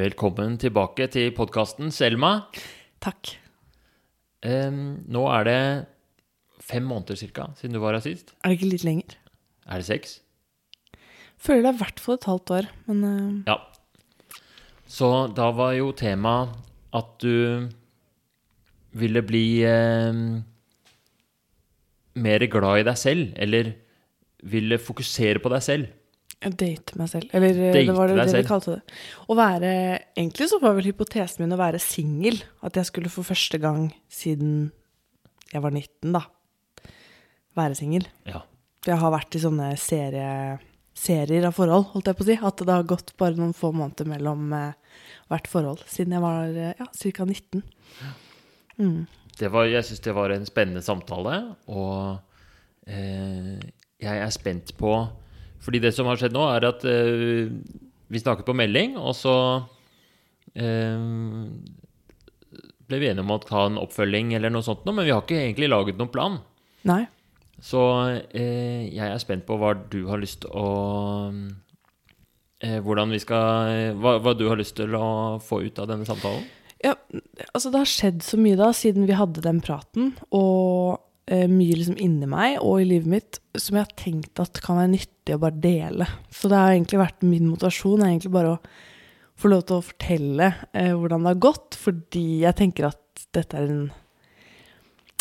Velkommen tilbake til podkasten, Selma. Takk. Em, nå er det fem måneder cirka siden du var her sist. Er det ikke litt lenger? Er det seks? Føler det er i hvert fall et halvt år, men uh... Ja. Så da var jo tema at du ville bli em, mer glad i deg selv, eller ville fokusere på deg selv. Jeg dater meg selv. Eller eh, Date det var det, det de kalte det. Å være Egentlig så var vel hypotesen min å være singel. At jeg skulle for første gang siden jeg var 19, da, være singel. Ja. Jeg har vært i sånne serie, serier av forhold, holdt jeg på å si. At det har gått bare noen få måneder mellom eh, hvert forhold. Siden jeg var eh, ja, ca. 19. Mm. Det var, jeg syns det var en spennende samtale, og eh, jeg er spent på Fordi det som har skjedd nå, er at eh, vi snakket på melding, og så eh, ble vi enige om å ta en oppfølging eller noe sånt, nå, men vi har ikke egentlig laget noen plan. Nei. Så eh, jeg er spent på hva du har lyst å eh, Hvordan vi skal hva, hva du har lyst til å få ut av denne samtalen. Ja, altså det har skjedd så mye da, siden vi hadde den praten, og mye liksom inni meg og i livet mitt, som jeg har tenkt at kan være nyttig å bare dele. Så det har egentlig vært min motivasjon, egentlig bare å få lov til å fortelle eh, hvordan det har gått, fordi jeg tenker at dette er en,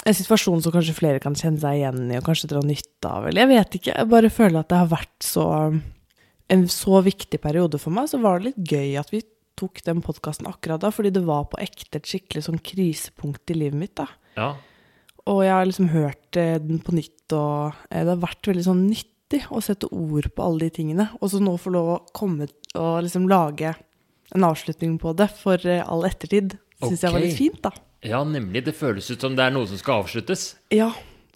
en situasjon som kanskje flere kan kjenne seg igjen i, og kanskje dra nytte av, eller jeg vet ikke. Jeg bare føler at det har vært så en så viktig periode for meg, så var det litt gøy at vi tok den podkasten akkurat da, fordi det var på ekte et skikkelig sånn krisepunkt i livet mitt, da. Ja, Og jeg har liksom hørt eh, den på nytt, og eh, det har vært veldig sånn nyttig å sette ord på alle de tingene. Og så nå få lov å komme og liksom lage en avslutning på det for eh, all ettertid, syns jeg var litt fint, da. Ja, nemlig. Det føles ut som det er noe som skal avsluttes. Ja,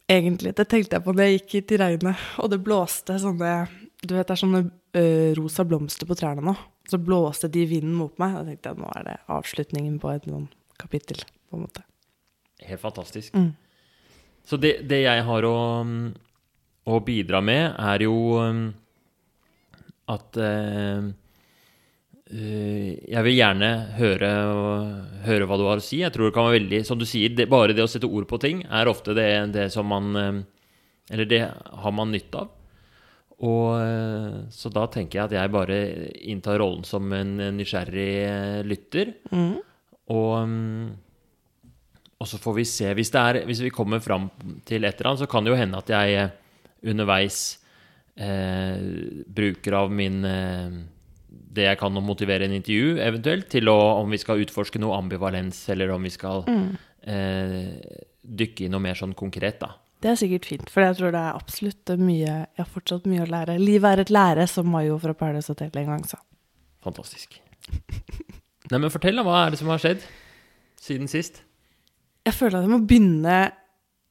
egentlig. Det tenkte jeg på da jeg gikk hit i regnet, og det blåste sånne Du vet, det er sånne ø, rosa blomster på trærne nå. Så blåste de vinden mot meg, og da tenkte jeg nå er det avslutningen på et sånn kapittel, på en måte. Helt fantastisk. Mm. Så det, det jeg har å, å bidra med, er jo um, at eh, Jeg vil gjerne høre, høre hva du har å si. Jeg tror det kan være veldig Som du sier, det, bare det å sette ord på ting er ofte det, det som man eh, Eller det har man nytte av. Og eh, Så da tenker jeg at jeg bare inntar rollen som en nysgjerrig lytter. Mm. Og, mm, og så får vi se. Hvis, det er, hvis vi kommer fram til et eller annet, så kan det jo hende at jeg eh, underveis eh, bruker av min eh, Det jeg kan å motivere en intervju, eventuelt, til å, om vi skal utforske noe ambivalens, eller om vi skal eh, dykke i noe mer sånn konkret, da. Det er sikkert fint, for jeg tror det er absolutt mye Jeg har fortsatt mye å lære. Livet er et lære, som Mayo fra Paradise Hotel en gang sa. Fantastisk. Nei, men fortell, da. Hva er det som har skjedd siden sist? Jeg føler at jeg må begynne,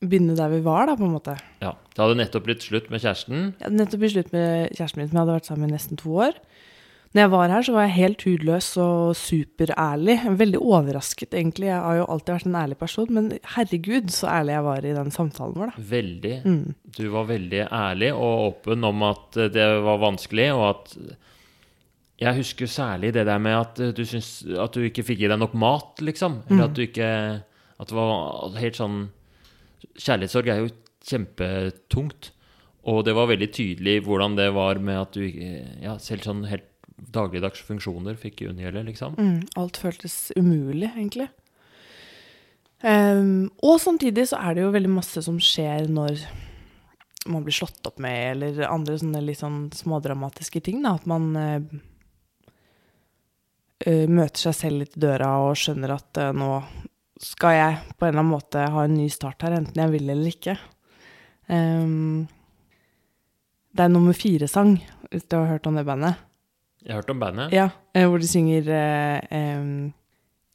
begynne der vi var, da, på en måte. Ja, Det hadde nettopp blitt slutt med kjæresten. Jeg hadde nettopp blitt slutt med kjæresten min, som jeg hadde vært sammen med i nesten to år. Når jeg var her, så var jeg helt hudløs og superærlig. Veldig overrasket, egentlig. Jeg har jo alltid vært en ærlig person, men herregud, så ærlig jeg var i den samtalen vår, da. Veldig. Mm. Du var veldig ærlig og åpen om at eh, det var vanskelig, og at Jeg husker særlig det der med at eh, du syns at du ikke fikk i deg nok mat, liksom. Eller at du ikke At det var helt sånn Kjærlighetssorg er jo kjempetungt. Og det var veldig tydelig hvordan det var med at du Ja, selv sånn helt dagligdags funksjoner fikk unngjelde, liksom. Mm, alt føltes umulig, egentlig. Um, og samtidig så er det jo veldig masse som skjer når man blir slått opp med, eller andre sånne litt sånn smådramatiske ting. Da. At man eh, møter seg selv litt i døra og skjønner at uh, nå skal jeg på en eller annen måte ha en ny start her, enten jeg vil eller ikke. Um, det er nummer fire-sang, hvis du har hørt om det bandet. Jeg har hørt om bandet. Ja, eh, hvor de synger uh, um,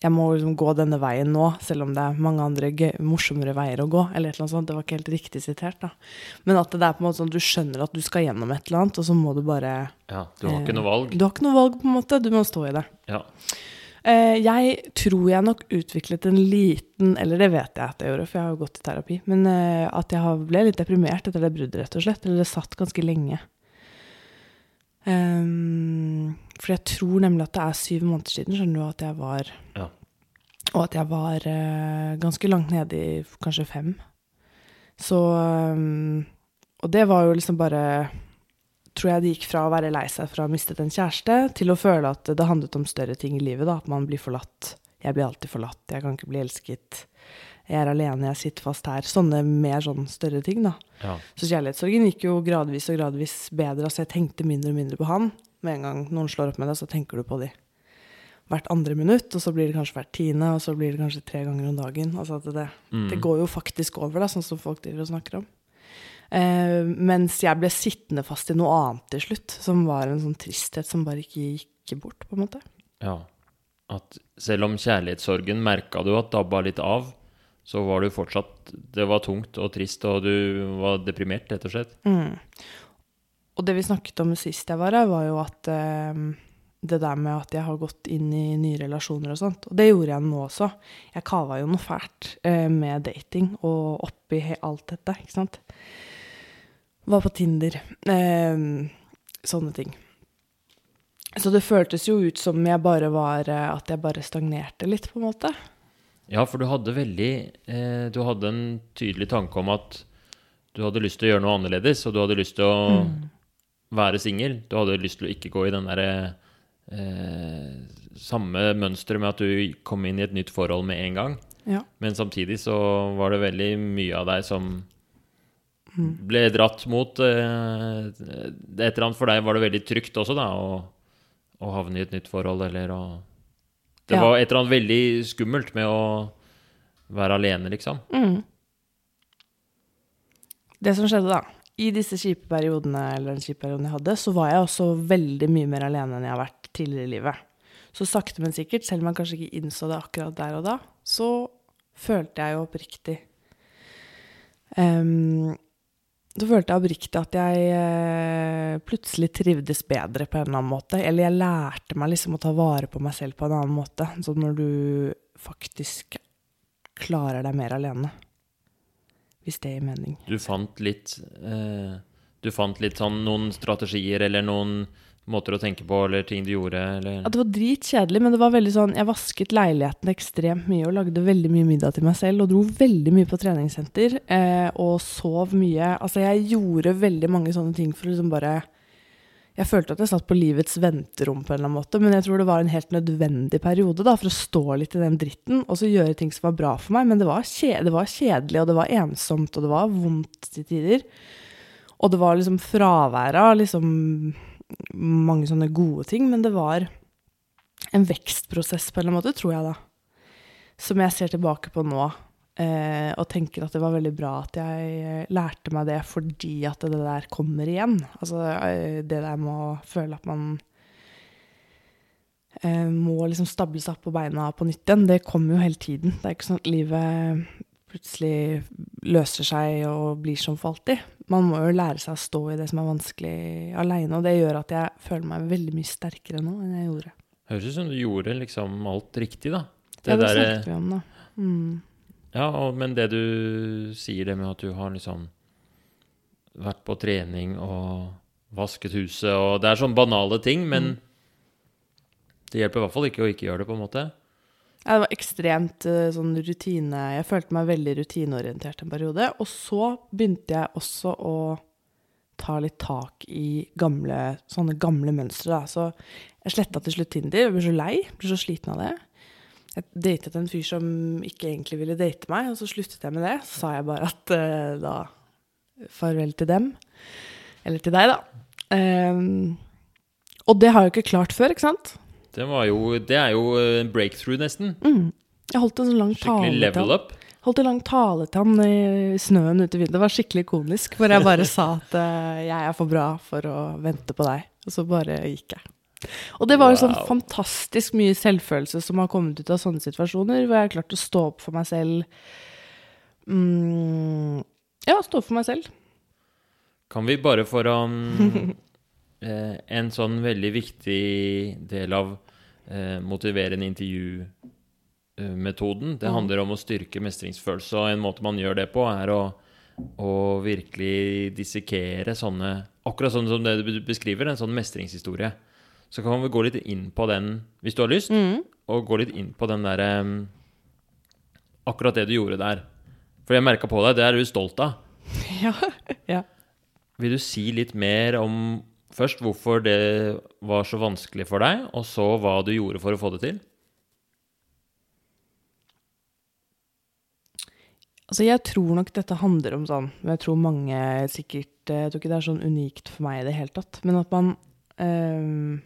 Jeg må liksom gå denne veien nå, selv om det er mange andre gøy, morsommere veier å gå. Eller et eller annet sånt. Det var ikke helt riktig sitert, da. Men at det er på en måte sånn at du skjønner at du skal gjennom et eller annet, og så må du bare Ja, du har ikke eh, noe valg. Du har ikke noe valg, på en måte. Du må stå i det. Ja. Eh, jeg tror jeg nok utviklet en liten Eller det vet jeg at jeg gjorde, for jeg har jo gått i terapi. Men eh, at jeg ble litt deprimert etter det bruddet, rett og slett. Eller det satt ganske lenge. Um, for jeg tror nemlig at det er syv måneder siden, skjønner du, at jeg var Ja. Og at jeg var eh, ganske langt nede i kanskje fem. Så um, Og det var jo liksom bare Tror jeg det gikk fra å være lei seg for å ha mistet en kjæreste, til å føle at det handlet om større ting i livet. da, At man blir forlatt. Jeg blir alltid forlatt. Jeg kan ikke bli elsket. Jeg er alene, jeg sitter fast her. Sånne mer sånn større ting, da. Ja. Så kjærlighetssorgen gikk jo gradvis og gradvis bedre. Altså jeg tenkte mindre og mindre på han. Med en gang noen slår opp med deg, så tenker du på de hvert andre minutt, og så blir det kanskje hvert tiende, og så blir det kanskje tre ganger om dagen. Altså at det, Mm. det går jo faktisk over, da, sånn som folk driver og snakker om. Eh, mens jeg ble sittende fast i noe annet til slutt, som var en sånn tristhet som bare ikke gikk bort, på en måte. ja. At selv om kjærlighetssorgen merka du at dabba litt av, så var du fortsatt Det var tungt og trist, og du var deprimert, rett og slett. Mm. Og det vi snakket om sist jeg var her, var jo at eh, det der med at jeg har gått inn i nye relasjoner og sånt. Og det gjorde jeg nå også. Jeg kava jo noe fælt eh, med dating og oppi alt dette, ikke sant. Var på Tinder. Eh, sånne ting. Så det føltes jo ut som jeg bare var eh, At jeg bare stagnerte litt, på en måte. Ja, for du hadde veldig eh, Du hadde en tydelig tanke om at du hadde lyst til å gjøre noe annerledes, og du hadde lyst til å være singel. Du hadde lyst til å ikke gå i den derre eh, samme mønsteret med at du kom inn i et nytt forhold med en gang. Ja. Men samtidig så var det veldig mye av deg som ble dratt mot eh, Et eller annet for deg var det veldig trygt også, da, å, å havne i et nytt forhold, eller å Det Ja. var et eller annet veldig skummelt med å være alene, liksom. Mm. Det som skjedde da, i disse kjipe periodene, eller den kjipe perioden jeg hadde, så var jeg også veldig mye mer alene enn jeg har vært tidligere i livet. Så sakte, men sikkert, selv om jeg kanskje ikke innså det akkurat der og da, så følte jeg jo oppriktig Ehm, Så følte jeg oppriktig at jeg eh, plutselig trivdes bedre på en eller annen måte. Eller jeg lærte meg liksom å ta vare på meg selv på en annen måte. Sånn når du faktisk klarer deg mer alene. Hvis det gir mening. Du fant litt eh, Du fant litt sånn noen strategier eller noen måter å tenke på, eller ting du gjorde, eller Ja, det var dritkjedelig, men det var veldig sånn Jeg vasket leiligheten ekstremt mye og lagde veldig mye middag til meg selv og dro veldig mye på treningssenter eh, og sov mye. Altså, jeg gjorde veldig mange sånne ting for å liksom bare Jeg følte at jeg satt på livets venterom på en eller annen måte, men jeg tror det var en helt nødvendig periode da, for å stå litt i den dritten og så gjøre ting som var bra for meg. Men det var, det var kjedelig, og det var ensomt, og det var vondt til tider. Og det var liksom fraværet av liksom mange sånne gode ting, men det var en vekstprosess på en eller annen måte, tror jeg da. Som jeg ser tilbake på nå, eh, og tenker at det var veldig bra at jeg eh, lærte meg det fordi at det der kommer igjen. Altså eh, det der med å føle at man eh, må liksom stable seg opp på beina på nytt igjen, det kommer jo hele tiden. Det er ikke sånn at livet plutselig løser seg og blir som for alltid. Man må jo lære seg å stå i det som er vanskelig aleine, og det gjør at jeg føler meg veldig mye sterkere nå enn jeg gjorde. Høres ut som du gjorde liksom alt riktig, da. Det, ja, det der, snakket vi om, da. Mm. Ja, og, men det du sier, det med at du har liksom vært på trening og vasket huset og Det er sånne banale ting, men det hjelper i hvert fall ikke å ikke gjøre det, på en måte. Ja, det var ekstremt eh, sånn rutine Jeg følte meg veldig rutineorientert en periode. Og så begynte jeg også å ta litt tak i gamle, sånne gamle mønstre. Da. Så jeg sletta til slutt Tinder. Jeg ble så lei. Ble så sliten av det. Jeg datet en fyr som ikke egentlig ville date meg, og så sluttet jeg med det. Så sa jeg bare at uh, da Farvel til dem. Eller til deg, da. Um, og det har jeg jo ikke klart før, ikke sant? Det, var jo, det er jo en breakthrough, nesten. Mm. Jeg holdt en sånn lang tale Skikkelig til level up. Holdt en lang tale til han i snøen ute i vinduet. Det var skikkelig ikonisk. Hvor jeg bare sa at uh, jeg er for bra for å vente på deg. Og så bare gikk jeg. Og det var jo sånn fantastisk mye selvfølelse som har kommet ut av sånne situasjoner, hvor jeg har klart å stå opp for meg selv. Mm, ja, stå opp for meg selv. Kan vi bare foran mm, eh, En sånn veldig viktig del av eh, motiverende intervju-metoden, det handler om å styrke mestringsfølelse, og en måte man gjør det på, er å å virkelig dissekere sånne Akkurat sånn som det du beskriver, en sånn mestringshistorie. Så kan vi gå litt inn på den, hvis du har lyst, Mm. og gå litt inn på den derre um, Akkurat det du gjorde der. For jeg merka på deg, det er du stolt av. Ja. ja. Vil du si litt mer om først hvorfor det var så vanskelig for deg, og så hva du gjorde for å få det til? Altså, jeg tror nok dette handler om sånn men Jeg tror mange sikkert eh, Jeg tror ikke det er sånn unikt for meg i det hele tatt. Men at man øh,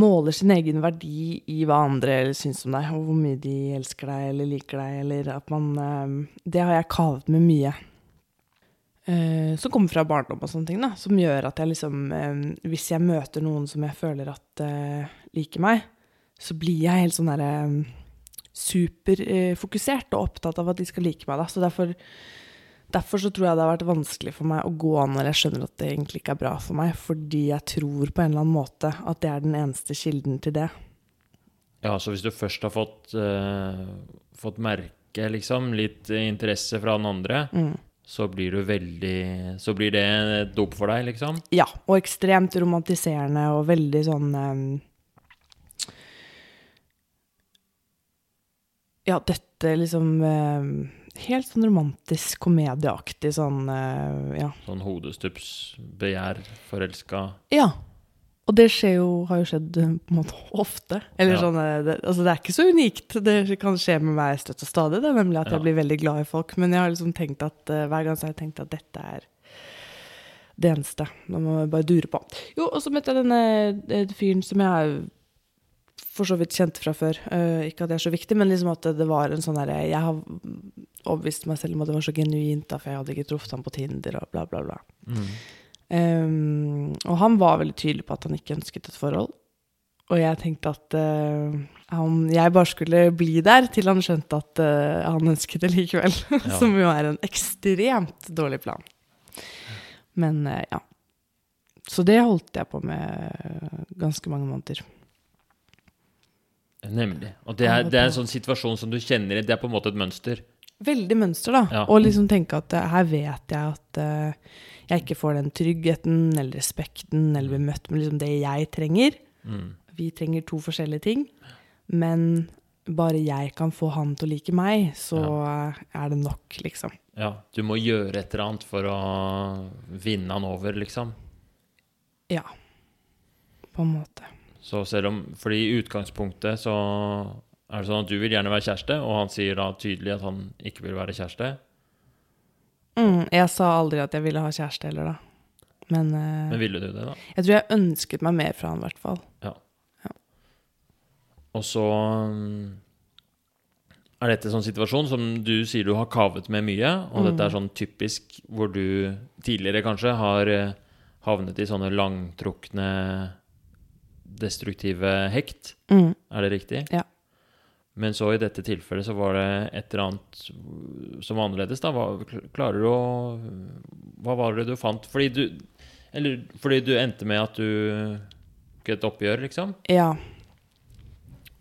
måler sin egen verdi i hva andre syns om deg, og hvor mye de elsker deg eller liker deg, eller at man øh, Det har jeg kavet med mye. Eh, som kommer fra barndom og sånne ting, da. Som gjør at jeg liksom eh, Hvis jeg møter noen som jeg føler at eh, liker meg, så blir jeg helt sånn derre superfokusert og opptatt av at de skal like meg. Da. Så derfor, derfor så tror jeg det har vært vanskelig for meg å gå an når jeg skjønner at det egentlig ikke er bra for meg, fordi jeg tror på en eller annen måte at det er den eneste kilden til det. Ja, så hvis du først har fått, uh, fått merke liksom litt interesse fra den andre, Mm. Så blir du veldig Så blir det dop for deg, liksom? Ja, og ekstremt romantiserende og veldig sånn um, Ja, dette liksom um, Helt sånn romantisk, komedieaktig sånn uh, Ja. Sånn hodestups, begjær, forelska Ja. Og det jo, har jo skjedd på en måte ofte. Eller Ja. sånn, eh, det, altså det er ikke så unikt. Det kan skje med meg støtt og stadig, det er nemlig at Ja. jeg blir veldig glad i folk. Men jeg har liksom tenkt at eh, hver gang så har jeg tenkt at dette er det eneste. Nå må jeg bare dure på. Jo, og så møtte jeg denne eh, fyren som jeg for så vidt kjente fra før. Uh, ikke at det er så viktig, men liksom at det var en sånn derre Jeg har overbevist meg selv om at det var så genuint, da, for jeg hadde ikke truffet ham på Tinder og bla, bla, bla. mm. Um, og han var veldig tydelig på at han ikke ønsket et forhold. Og jeg tenkte at uh, han, jeg bare skulle bli der til han skjønte at uh, han ønsket det likevel. Ja. Som jo er en ekstremt dårlig plan. Men uh, ja. Så det holdt jeg på med ganske mange måneder. Nemlig. Og det er, det er en sånn situasjon som du kjenner. Det er på en måte et mønster. Veldig mønster, da. Ja. Og liksom tenke at her vet jeg at jeg ikke får den tryggheten eller respekten eller blir møtt med liksom det jeg trenger. Mm. Vi trenger to forskjellige ting, men bare jeg kan få han til å like meg, så ja. er det nok, liksom. Ja, du må gjøre et eller annet for å vinne han over, liksom. Ja. På en måte. Så selv om Fordi i utgangspunktet så er det sånn at du vil gjerne være kjæreste, og han sier da tydelig at han ikke vil være kjæreste. Mm, jeg sa aldri at jeg ville ha kjæreste heller, da. Men, eh, Men ville du det, da? jeg tror jeg ønsket meg mer fra han, i hvert fall. Og så mm, er dette en sånn situasjon som du sier du har kavet med mye, og dette er sånn typisk hvor du tidligere kanskje har eh, havnet i sånne langtrukne destruktive hekt. Mm. Er det riktig? Ja. Men så i dette tilfellet så var det et eller annet som var annerledes, da. Hva, klarer du å Hva var det du fant? Fordi du Eller fordi du endte med at du tok et oppgjør, liksom? Ja.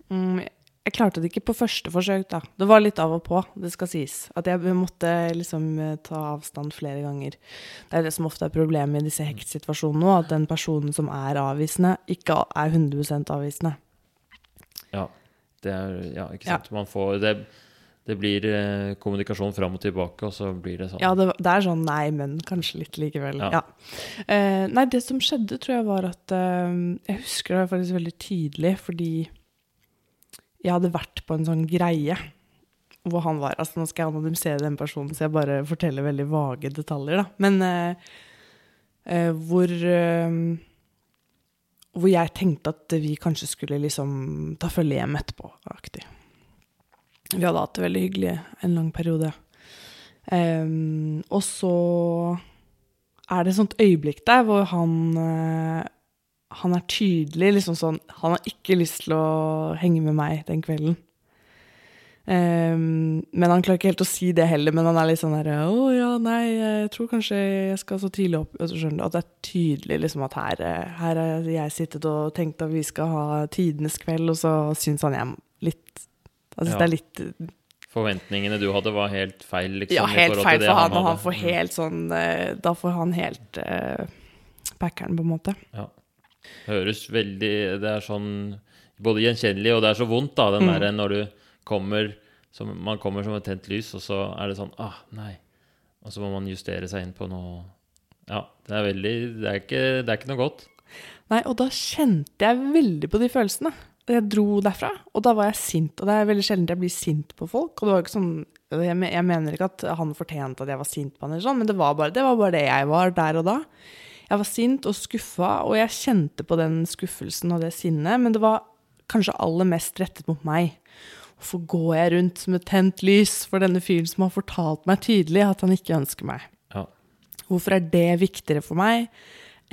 Mm, jeg klarte det ikke på første forsøk, da. Det var litt av og på, det skal sies. At jeg måtte liksom eh, ta avstand flere ganger. Det er det som ofte er problemet i disse hektsituasjonene nå, at den personen som er avvisende, ikke er 100% avvisende. Det er Ja, ikke Ja. Man får Det, det blir eh, kommunikasjon fram og tilbake, og så blir det sånn. Ja, det, det er sånn nei, men kanskje litt likevel. Ja. Ja. Eh, nei, det som skjedde, tror jeg var at eh, Jeg husker det faktisk veldig tydelig, fordi jeg hadde vært på en sånn greie hvor han var. Altså, nå skal jeg anonymisere den personen, så jeg bare forteller veldig vage detaljer, da. Men eh, eh, hvor eh, Hvor jeg tenkte at vi kanskje skulle liksom ta følge hjem etterpå, aktig. Vi hadde hatt det veldig hyggelig en lang periode. Um, og så er det et sånt øyeblikk der hvor han eh, Han er tydelig liksom sånn Han har ikke lyst til å henge med meg den kvelden. Ehm, men han klarer ikke helt å si det heller, men han er litt sånn der Å ja, nei, jeg tror kanskje jeg skal så tidlig opp? At det er tydelig liksom at her, her har jeg sittet og tenkt at vi skal ha tidenes kveld, og så syns han jeg litt Altså Ja. det er litt Forventningene du hadde, var helt feil, liksom? Ja, helt feil det for han, og han får helt sånn eh, Da får han helt uh, packeren, på en måte. Ja. Høres veldig Det er sånn både gjenkjennelig, og det er så vondt, da, den Mm. derre når du kommer som, Man kommer som et tent lys, og så er det sånn Ah, nei. Og så må man justere seg inn på noe Ja, det er veldig Det er ikke, det er ikke noe godt. Nei, og da kjente jeg veldig på de følelsene. Jeg dro derfra, og da var jeg sint. Og det er veldig sjelden jeg blir sint på folk. Og det var ikke sånn Jeg, mener ikke at han fortjente at jeg var sint på han, eller sånn, men det var, bare, det var bare det jeg var der og da. Jeg var sint og skuffa, og jeg kjente på den skuffelsen og det sinnet, men det var kanskje aller mest rettet mot meg. Hvorfor går jeg rundt et tent lys for denne fyren som har fortalt meg tydelig at han ikke ønsker meg? Ja. Hvorfor er det viktigere for meg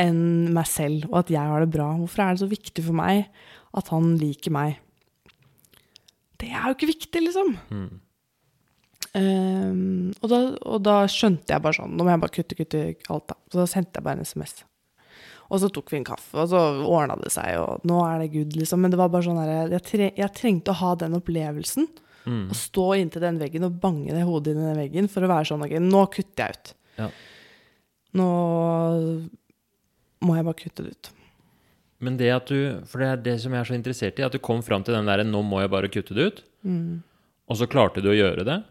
enn meg selv, og at jeg har det bra? Hvorfor er det så viktig for meg at han liker meg? Det er jo ikke viktig, liksom. Mm. Um, og, da, og da skjønte jeg bare sånn Nå må jeg bare kutte, kutte alt, da. Så da sendte jeg bare en SMS. Og så tok vi en kaffe, og så ordna det seg, og nå er det good, liksom. Men det var bare sånn her, jeg, tre, jeg trengte å ha den opplevelsen. Mm. Å stå inntil den veggen og bange det hodet inn i den veggen for å være sånn OK, nå kutter jeg ut. Ja. Nå må jeg bare kutte det ut. Men det at du For det er det som jeg er så interessert i, at du kom fram til den derre 'nå må jeg bare kutte det ut', Mm. og så klarte du å gjøre det.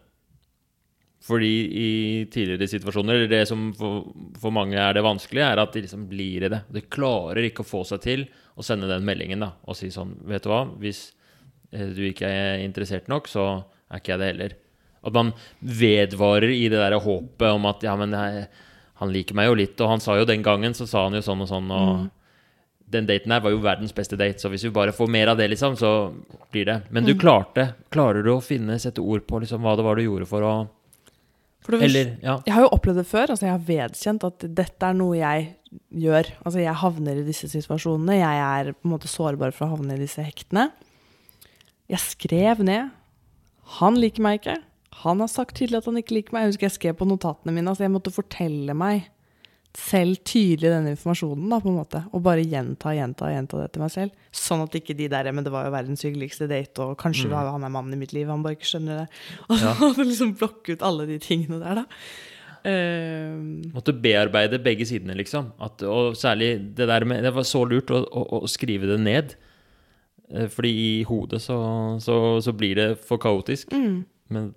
Fordi i tidligere situasjoner, eller det som for, for mange er det vanskelige, er at de liksom blir i det. De klarer ikke å få seg til å sende den meldingen da, og si sånn Vet du hva, hvis eh, du ikke er interessert nok, så er ikke jeg det heller. At man vedvarer i det der håpet om at ja, men jeg, han liker meg jo litt, og han sa jo den gangen, så sa han jo sånn og sånn, og den daten her var jo verdens beste date, så hvis vi bare får mer av det, liksom, så blir det. Men du klarte. Klarer du å finne, sette ord på liksom hva det var du gjorde for å For det Eller, ja. Jeg har jo opplevd det før. altså Jeg har vedkjent at dette er noe jeg gjør. Altså Jeg havner i disse situasjonene. Jeg er på en måte sårbar for å havne i disse hektene. Jeg skrev ned. Han liker meg ikke. Han har sagt tydelig at han ikke liker meg. Jeg husker jeg skrev på notatene mine. altså Jeg måtte fortelle meg selv tydelig den informasjonen, da, på en måte. Og bare gjenta gjenta, gjenta det til meg selv. Sånn at ikke de der Men det var jo verdens hyggeligste date, og kanskje Mm. han er mannen i mitt liv, han bare ikke skjønner det. Og så liksom blokke ut alle de tingene der, da. Uh, Måtte bearbeide begge sidene, liksom. At, og særlig det der med Det var så lurt å, å, å skrive det ned. Eh, Fordi i hodet så, så, så blir det for kaotisk. mm. Men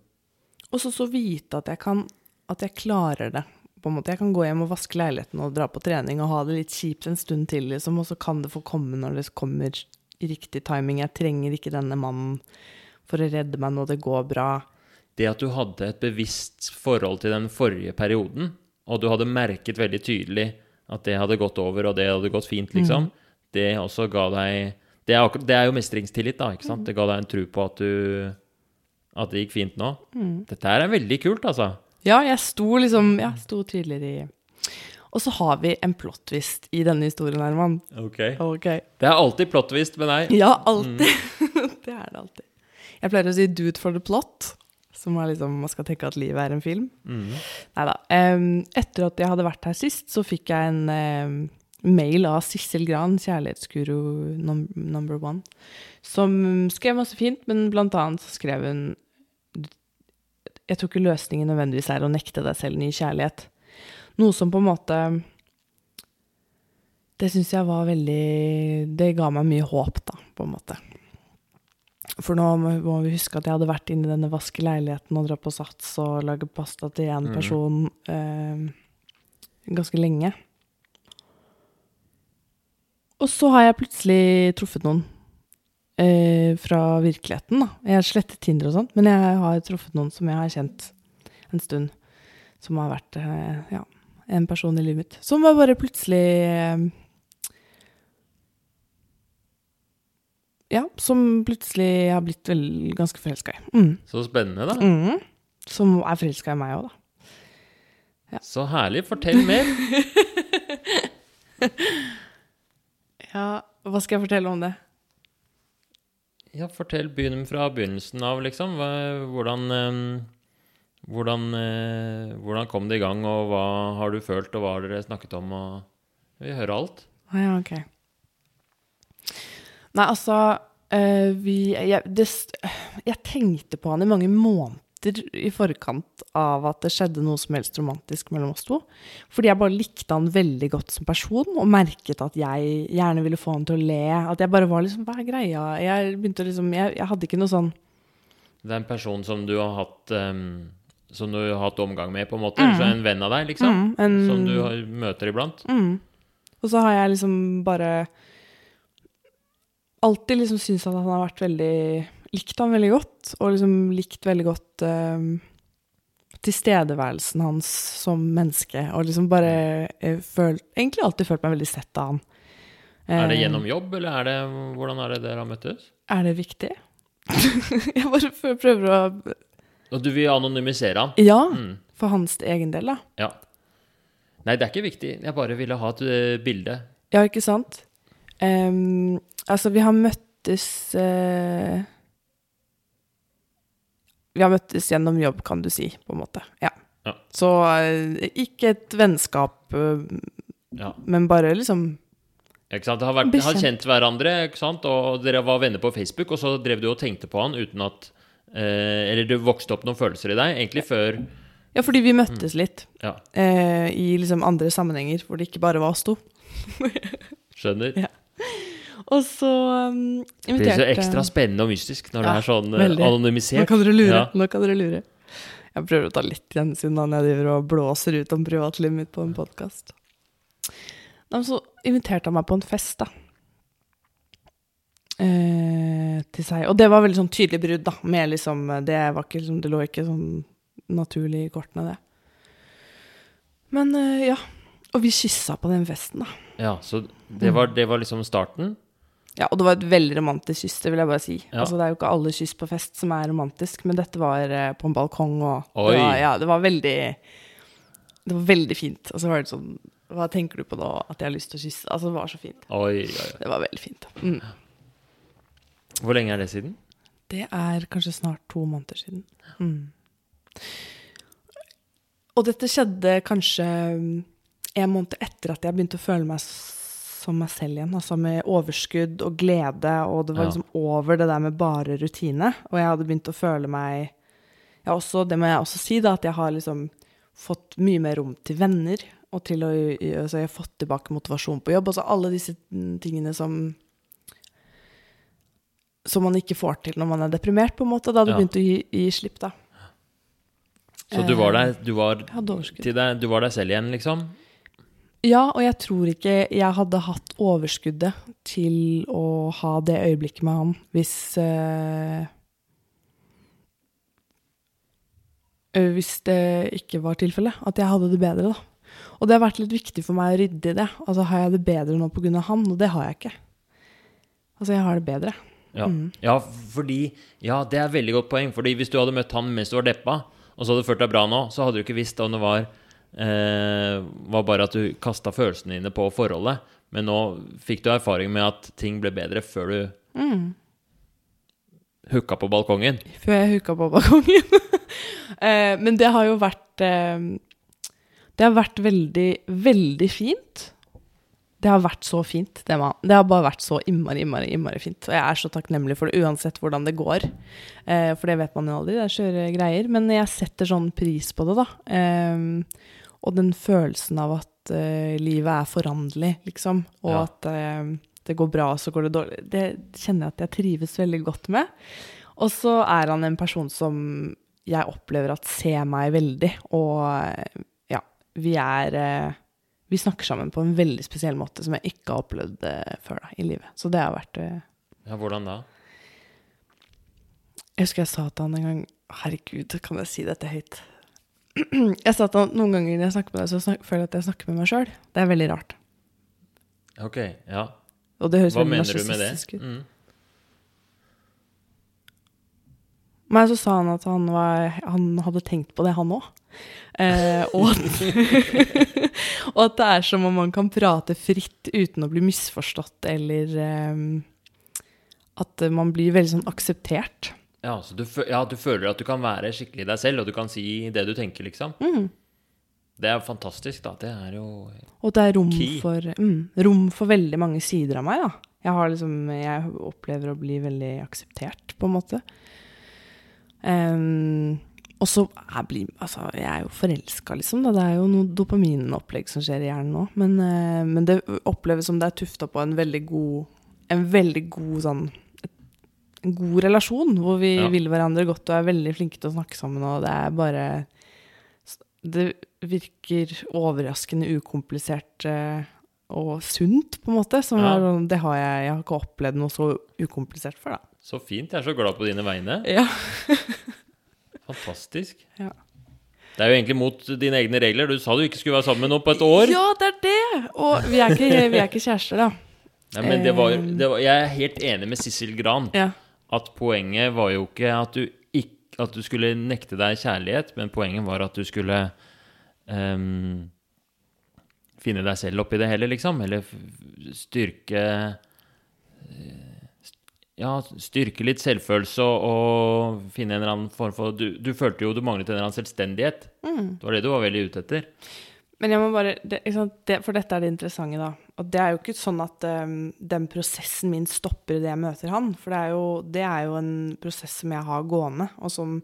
Og så så vite at jeg kan At jeg klarer det. På en måte. Jeg kan gå hjem og vaske leiligheten og dra på trening og ha det litt kjipt en stund til, liksom, og så kan det få komme når det kommer riktig timing. Jeg trenger ikke denne mannen for å redde meg når det går bra. det at du hadde et bevisst forhold til den forrige perioden, og du hadde merket veldig tydelig at det hadde gått over, og det hadde gått fint, liksom, det også ga deg det er, akkur- det er jo mestringstillit, da. ikke sant? Det ga deg en tro på at du At det gikk fint nå. Dette her er veldig kult, altså. Ja, jeg sto liksom Jeg sto tydeligere i Og så har vi en plot-twist i denne historien, Herman. Ok. Ok. Det er alltid plot-twist med deg. Ja, alltid. det er det alltid. Jeg pleier å si 'do it for the plot', som er liksom Man skal tenke at livet er en film. Mm. Nei da. etter at jeg hadde vært her sist, så fikk jeg en em, mail av Sissel Gran, kjærlighetsguru num number one, som skrev masse fint, men blant annet så skrev hun Jeg tror ikke løsningen nødvendigvis er å nekte deg selv ny kjærlighet. Noe som på en måte Det syns jeg var veldig Det ga meg mye håp, da, på en måte. For nå må vi huske at jeg hadde vært inne i denne vaske leiligheten og dra på Sats og lage pasta til én person person eh, ganske lenge. Og så har jeg plutselig truffet noen eh, fra virkeligheten. da. Jeg har slettet Tinder og sånt, men jeg har truffet noen som jeg har kjent en stund. Som har vært eh, ja, en person i livet mitt. Som var bare plutselig eh, Ja, som plutselig har blitt vel ganske forelska i. Mm. Så spennende, da. Mm. Som er forelska i meg òg, da. Så herlig. Fortell mer. Ja, hva skal jeg fortelle om det? Ja, fortell. Begynn fra begynnelsen av, liksom. Hvordan, hvordan, eh, hvordan kom det i gang, og hva har du følt, og hva har dere snakket om? Vi hører alt. Ah, ja, ok. Nei, altså eh, vi, jeg, det, jeg tenkte på han i mange måneder. I forkant av at det skjedde noe som helst romantisk mellom oss to. Fordi jeg bare likte han veldig godt som person, og merket at jeg gjerne ville få han til å le. At jeg bare var liksom Hva er greia? Jeg begynte liksom Jeg, jeg hadde ikke noe sånn Det er en person som du har hatt um, Som du har hatt omgang med, på en måte? Så en venn av deg, liksom? mm, en, Som du har, møter iblant? mm. Og så har jeg liksom bare alltid liksom syntes at han har vært veldig Likt han veldig godt, og liksom likt veldig godt eh, tilstedeværelsen hans som menneske. Og liksom bare eh, følt Egentlig alltid følt meg veldig sett av han. Er det Eh, gjennom jobb, eller er det, hvordan er det dere har møttes? Er det viktig? jeg bare prøver å Og du vil anonymisere han? Ja, Mm. for hans egen del, da. Ja. Nei, det er ikke viktig. Jeg bare ville ha et eh, bilde. Ja, ikke sant? Um, altså, vi har møttes eh, Vi har møttes gjennom jobb, kan du si, på en måte. Ja. Ja. Så eh, ikke et vennskap, eh, Ja. men bare liksom Ikke sant? Har, vært, har kjent hverandre, ikke sant? og dere var venner på Facebook, og så drev du og tenkte på han uten at eh, Eller det vokste opp noen følelser i deg, egentlig før Ja, fordi vi møttes litt Ja, eh, i liksom andre sammenhenger hvor det ikke bare var oss to. skjønner. Ja. Og så um, Det blir så ekstra spennende og mystisk når det er sånn veldig. anonymisert. Nå kan dere lure. Ja. Nå kan dere lure. Jeg prøver å ta litt gjensyn når jeg driver og blåser ut om privatlivet mitt på en podkast. Så inviterte han meg på en fest, da. Eh, til seg. Og det var veldig sånn tydelig brudd, da. Med liksom, det, var ikke, liksom, det lå ikke sånn naturlig i kortene, det. Men eh, ja. Og vi kyssa på den festen, da. Ja, så det var, det var liksom starten. Ja, og det var et veldig romantisk kyss, det vil jeg bare si. Ja. Altså, det er jo ikke alle kyss på fest som er romantisk, men dette var eh, på en balkong, og Oi. det var, ja, det var veldig Det var veldig fint. Og så var det sånn Hva tenker du på nå? At jeg har lyst til å kysse? Altså, det var så fint. Oi, oi, oi. Det var veldig fint. Mm. Hvor lenge er det siden? Det er kanskje snart to måneder siden. Mm. Og dette skjedde kanskje mm, en måned etter at jeg begynte å føle meg som meg selv igjen. Altså med overskudd og glede, og det var liksom over det der med bare rutine. Og jeg hadde begynt å føle meg ja, også, Det må jeg også si, da, at jeg har liksom fått mye mer rom til venner. Og til å, altså jeg har fått tilbake motivasjon på jobb. Altså alle disse mm, tingene som som man ikke får til når man er deprimert, på en måte. Da hadde Ja. begynt å gi, gi slipp, da. Så du var Eh, der, du var, til deg, du var deg selv igjen, liksom? Ja, og jeg tror ikke jeg hadde hatt overskuddet til å ha det øyeblikket med han hvis eh, Hvis det ikke var tilfellet. At jeg hadde det bedre, da. Og det har vært litt viktig for meg å rydde i det. Altså, har jeg det bedre nå pga. han? Og det har jeg ikke. Altså, jeg har det bedre. Ja. Mm. ja, fordi Ja, det er et veldig godt poeng. Fordi hvis du hadde møtt han mens du var deppa, og så hadde du følt deg bra nå, så hadde du ikke visst om det var var bare at du kasta følelsene dine på forholdet. Men nå fikk du erfaring med at ting ble bedre før du Mm. hooka på balkongen. Før jeg hooka på balkongen. eh, men det har jo vært eh, Det har vært veldig, veldig fint. Det har vært så fint. Det, man. det har bare vært så innmari, innmari, innmari fint. Og jeg er så takknemlig for det, uansett hvordan det går. Eh, for det vet man jo aldri, det er skjøre greier. Men jeg setter sånn pris på det, da. Eh, og den følelsen av at uh, livet er foranderlig, liksom. Og Ja. at uh, det går bra, og så går det dårlig. Det kjenner jeg at jeg trives veldig godt med. Og så er han en person som jeg opplever at ser meg veldig, og eh, ja, vi er uh, Vi snakker sammen på en veldig spesiell måte som jeg ikke har opplevd før da, i livet. Så det har vært Ja, hvordan da? Jeg husker jeg sa til han en gang Herregud, kan jeg si dette høyt? Jeg sa at noen ganger når jeg snakker med deg, så snak, føler jeg at jeg snakker med meg sjøl. Det er veldig rart. Ok, ja. Og det høres Hva veldig mener du med det? ut. Mm. Men så sa han at han, var, han hadde tenkt på det, han òg. Eh, og, og at det er som om man kan prate fritt uten å bli misforstått, eller eh, at man blir veldig sånn akseptert. Ja, så du, ja, du føler at du kan være skikkelig deg selv, og du kan si det du tenker, liksom? Mm. Det er fantastisk, da. Det er jo Og det er rom for, mm, rom for veldig mange sider av meg. Da. Jeg, har liksom, jeg opplever å bli veldig akseptert, på en måte. Um, og så bli, altså, jeg er jo forelska, liksom. Da. Det er jo noe dopaminopplegg som skjer i hjernen nå. Men, eh, men det oppleves som det er tufta på en veldig god En veldig god sånn god relasjon, hvor vi Ja. vil hverandre godt og er veldig flinke til å snakke sammen, og det er bare Det virker overraskende ukomplisert eh, og sunt, på en måte. Som Ja. er, sånn- det har jeg, jeg har ikke opplevd noe så ukomplisert før, da. Så fint. Jeg er så glad på dine vegne. Ja. Fantastisk. Ja. Det er jo egentlig mot dine egne regler. Du sa du ikke skulle være sammen med noen på et år. Ja, det er det! Og vi er ikke, vi er ikke kjærester, da. Nei, men det var, Eh. det var, jeg er helt enig med Sissel Gran. Ja. At poenget var jo ikke at du, ikke, at du skulle nekte deg kjærlighet, men poenget var at du skulle um, finne deg selv oppi det hele, liksom. Eller styrke eh, Ja, styrke litt selvfølelse og, og finne en eller annen form for du, du følte jo du manglet en eller annen selvstendighet. Det var det du var veldig ute etter. Men jeg må bare, det? Det, for dette er det interessante, da. Og det er jo ikke sånn at um, den prosessen min stopper idet jeg møter han. For det er, jo, det er jo en prosess som jeg har gående, og som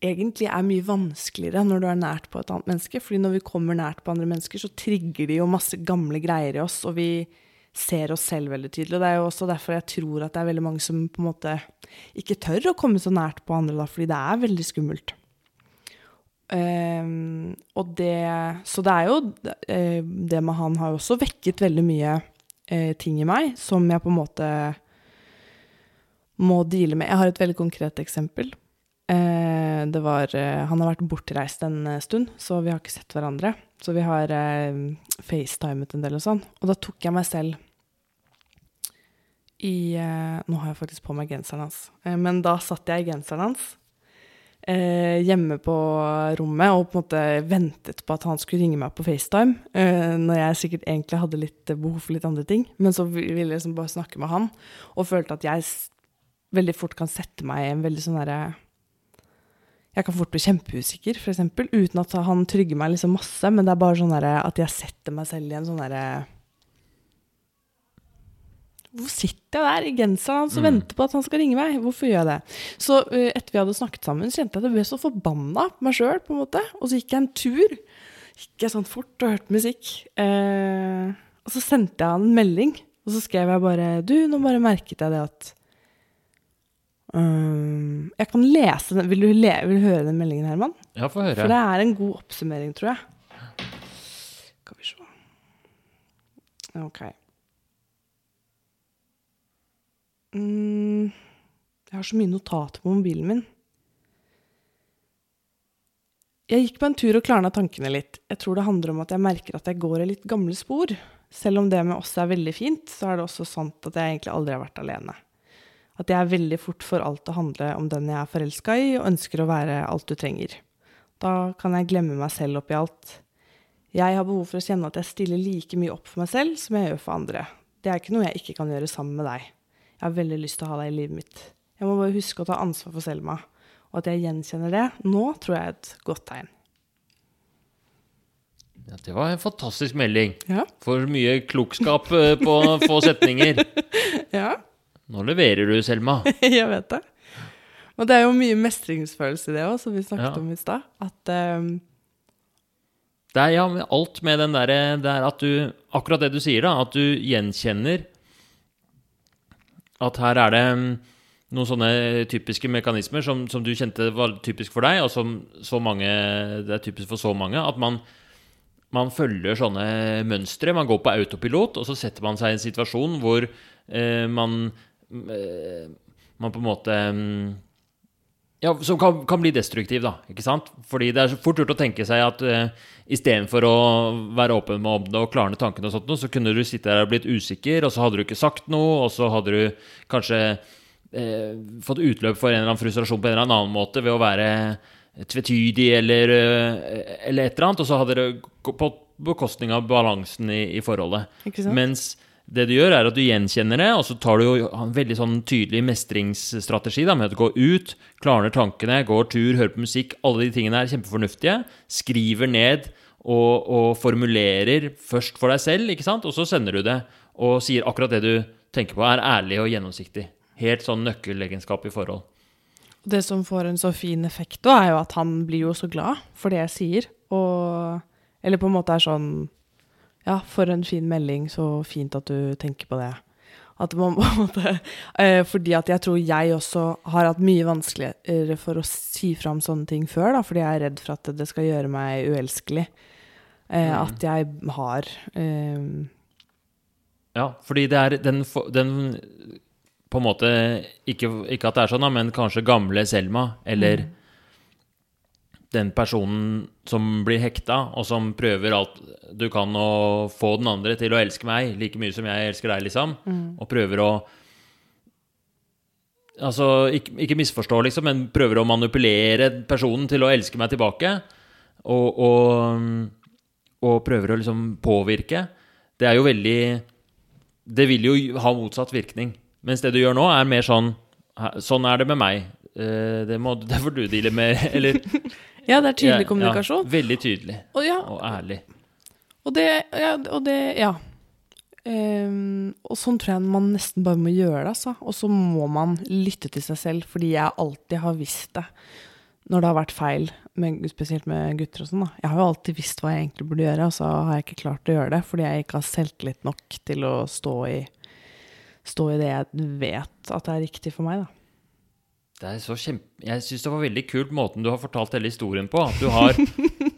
egentlig er mye vanskeligere når du er nært på et annet menneske. Fordi når vi kommer nært på andre mennesker, så trigger de jo masse gamle greier i oss, og vi ser oss selv veldig tydelig. Og det er jo også derfor jeg tror at det er veldig mange som på en måte ikke tør å komme så nært på andre, da, fordi det er veldig skummelt. Ehm, og det Så det er jo eh, Det med han har jo også vekket veldig mye eh, ting i meg som jeg på en måte må deale med. Jeg har et veldig konkret eksempel. Eh, det var Han har vært bortreist en stund, så vi har ikke sett hverandre. Så vi har facetimet en del og sånn. Og da tok jeg meg selv i Nå har jeg faktisk på meg genseren hans. Men da satt jeg i genseren hans eh, hjemme på rommet og på en måte ventet på at han skulle ringe meg på FaceTime, eh, når jeg sikkert egentlig hadde litt eh, behov for litt andre ting. Men så ville jeg liksom bare snakke med han, og følte at jeg veldig fort kan sette meg i en veldig sånn derre Jeg kan fort bli kjempeusikker, f.eks., uten at han trygger meg liksom masse, men det er bare sånn at jeg setter meg selv i en sånn derre Hvorfor sitter jeg der i genseren hans og Mm. venter på at han skal ringe meg? Hvorfor gjør jeg det? Så uh, etter vi hadde snakket sammen, så kjente jeg at jeg ble så forbanna på meg sjøl, på en måte. Og så gikk jeg en tur. Gikk jeg sånn fort og hørte musikk. Uh, og så sendte jeg han en melding, og så skrev jeg bare Du, nå bare merket jeg det at um, Jeg kan lese den. Vil du, le, vil du høre den meldingen, Herman? Ja, få høre. For det er en god oppsummering, tror jeg. Skal vi se. Ok. Mm, jeg har så mye notater på mobilen min. Jeg gikk på en tur og klarna tankene litt. Jeg tror det handler om at jeg merker at jeg går i litt gamle spor. Selv om det med oss er veldig fint, så er det også sant at jeg egentlig aldri har vært alene. At jeg er veldig fort for alt å handle om den jeg er forelska i, og ønsker å være alt du trenger. Da kan jeg glemme meg selv oppi alt. Jeg har behov for å kjenne at jeg stiller like mye opp for meg selv som jeg gjør for andre. Det er ikke noe jeg ikke kan gjøre sammen med deg. Jeg har veldig lyst til å ha deg i livet mitt. Jeg må bare huske å ta ansvar for Selma. Og at jeg gjenkjenner det nå, tror jeg er et godt tegn. Ja, det var en fantastisk melding. Ja. For mye klokskap eh, på få setninger. ja. Nå leverer du, Selma. jeg vet det. Og det er jo mye mestringsfølelse i det òg, som vi snakket Ja. om i stad. At um... Det er ja, alt med den derre det er at du Akkurat det du sier, da. At du gjenkjenner at her er det mm, noen sånne typiske mekanismer som, som du kjente var typisk for deg, og som så mange, det er typisk for så mange. At man, man følger sånne mønstre. Man går på autopilot, og så setter man seg i en situasjon hvor eh, man eh, Man på en måte mm, ja, Som kan, kan bli destruktiv, da. ikke sant? Fordi det er så fort gjort å tenke seg at uh, istedenfor å være åpen med om det og klarne tankene, og sånt, så kunne du sitte der og blitt usikker, og så hadde du ikke sagt noe, og så hadde du kanskje eh, fått utløp for en eller annen frustrasjon på en eller annen måte ved å være tvetydig eller, eh, eller et eller annet, og så hadde det gått på bekostning av balansen i, i forholdet. Mens det du gjør, er at du gjenkjenner det, og så tar du en veldig sånn tydelig mestringsstrategi da, med du går ut, klarner tankene, går tur, hører på musikk. Alle de tingene er kjempefornuftige. Skriver ned og, og formulerer først for deg selv, ikke sant? og så sender du det og sier akkurat det du tenker på, er ærlig og gjennomsiktig. Helt sånn nøkkelegenskap i forhold. Det som får en så fin effekt da, er jo at han blir jo så glad for det jeg sier. Og Eller på en måte er sånn Ja, for en fin melding, så fint at du tenker på det. At man på en måte eh, Fordi at jeg tror jeg også har hatt mye vanskeligere for å si fram sånne ting før, da, fordi jeg er redd for at det skal gjøre meg uelskelig. Eh, Mm. At jeg har eh, Ja, fordi det er den, den På en måte ikke, ikke at det er sånn, men kanskje gamle Selma, eller den personen som blir hekta, og som prøver alt du kan å få den andre til å elske meg like mye som jeg elsker deg, liksom, og prøver å Altså, ikke, ikke misforstå, liksom, men prøver å manipulere personen til å elske meg tilbake. Og, og, og prøver å liksom påvirke. Det er jo veldig Det vil jo ha motsatt virkning. Mens det du gjør nå, er mer sånn Sånn er det med meg. Eh, Det, må, det får du deale med. Eller Ja, det er tydelig kommunikasjon. Ja, veldig tydelig Og ja, og ærlig. Og det, ja, og det, ja. Um, og sånn tror jeg man nesten bare må gjøre det, altså. Og så må man lytte til seg selv, fordi jeg alltid har visst det. Når det har vært feil, med, spesielt med gutter og sånn, da. Jeg har jo alltid visst hva jeg egentlig burde gjøre, og så har jeg ikke klart å gjøre det, fordi jeg ikke har selvtillit nok til å stå i, stå i det jeg vet at det er riktig for meg, da. Det er så kjempe... Jeg syns det var veldig kult måten du har fortalt hele historien på. At du har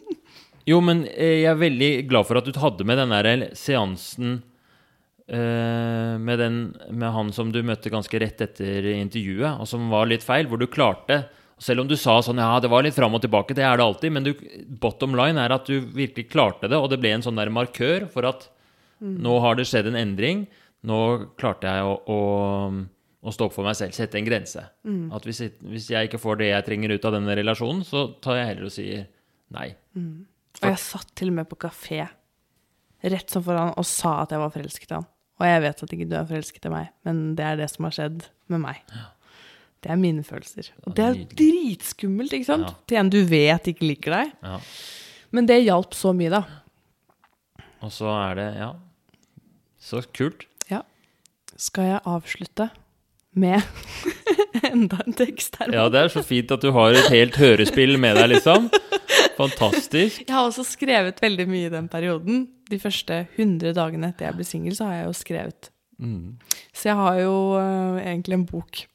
Jo, men eh, jeg er veldig glad for at du hadde med den der seansen eh, med, den, med han som du møtte ganske rett etter intervjuet, og som var litt feil, hvor du klarte Selv om du sa sånn Ja, det var litt fram og tilbake, det er det alltid, men du, bottom line er at du virkelig klarte det, og det ble en sånn der markør for at nå har det skjedd en endring. Nå klarte jeg å, å, å stå opp for meg selv, sette en grense. At hvis, hvis jeg ikke får det jeg trenger ut av denne relasjonen, så tar jeg heller og sier nei. Og jeg satt til og med på kafé rett som foran og sa at jeg var forelsket i han. Og jeg vet at ikke du er forelsket i meg, men det er det som har skjedd med meg. Det er mine følelser. Og det er dritskummelt, ikke sant? Ja. Til en du vet ikke liker deg. Ja. Men det hjalp så mye, da. Og så er det Ja. Så kult. Ja. Skal jeg avslutte med enda en tekst her? Ja, det er så fint at du har et helt hørespill med deg, liksom. Fantastisk. Jeg har også skrevet veldig mye i den perioden. De første 100 dagene etter jeg ble singel, så har jeg jo skrevet. Mm. Så jeg har jo uh, egentlig en bok.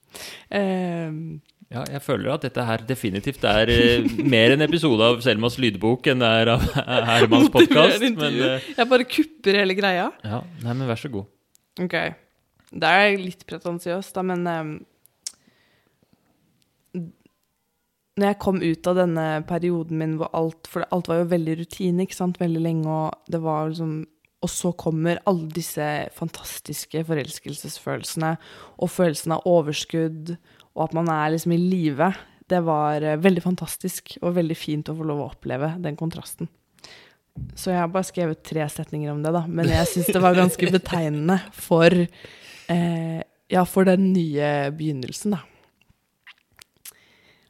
Uh, Ja, jeg føler at dette her definitivt er uh, mer en episode av Selmas lydbok enn det er av Hermans podkast. Uh, Jeg bare kupper hele greia. ja, nei, men vær så god. Ok. Det er litt pretensiøst, da, men um, Når jeg kom ut av denne perioden min hvor alt For alt var jo veldig rutine, ikke sant, veldig lenge, og det var liksom Og så kommer alle disse fantastiske forelskelsesfølelsene, og følelsen av overskudd, og at man er liksom i live. Det var eh, veldig fantastisk og veldig fint å få lov å oppleve den kontrasten. Så jeg har bare skrevet tre setninger om det, da. Men jeg syns det var ganske betegnende for eh, Ja, for den nye begynnelsen, da.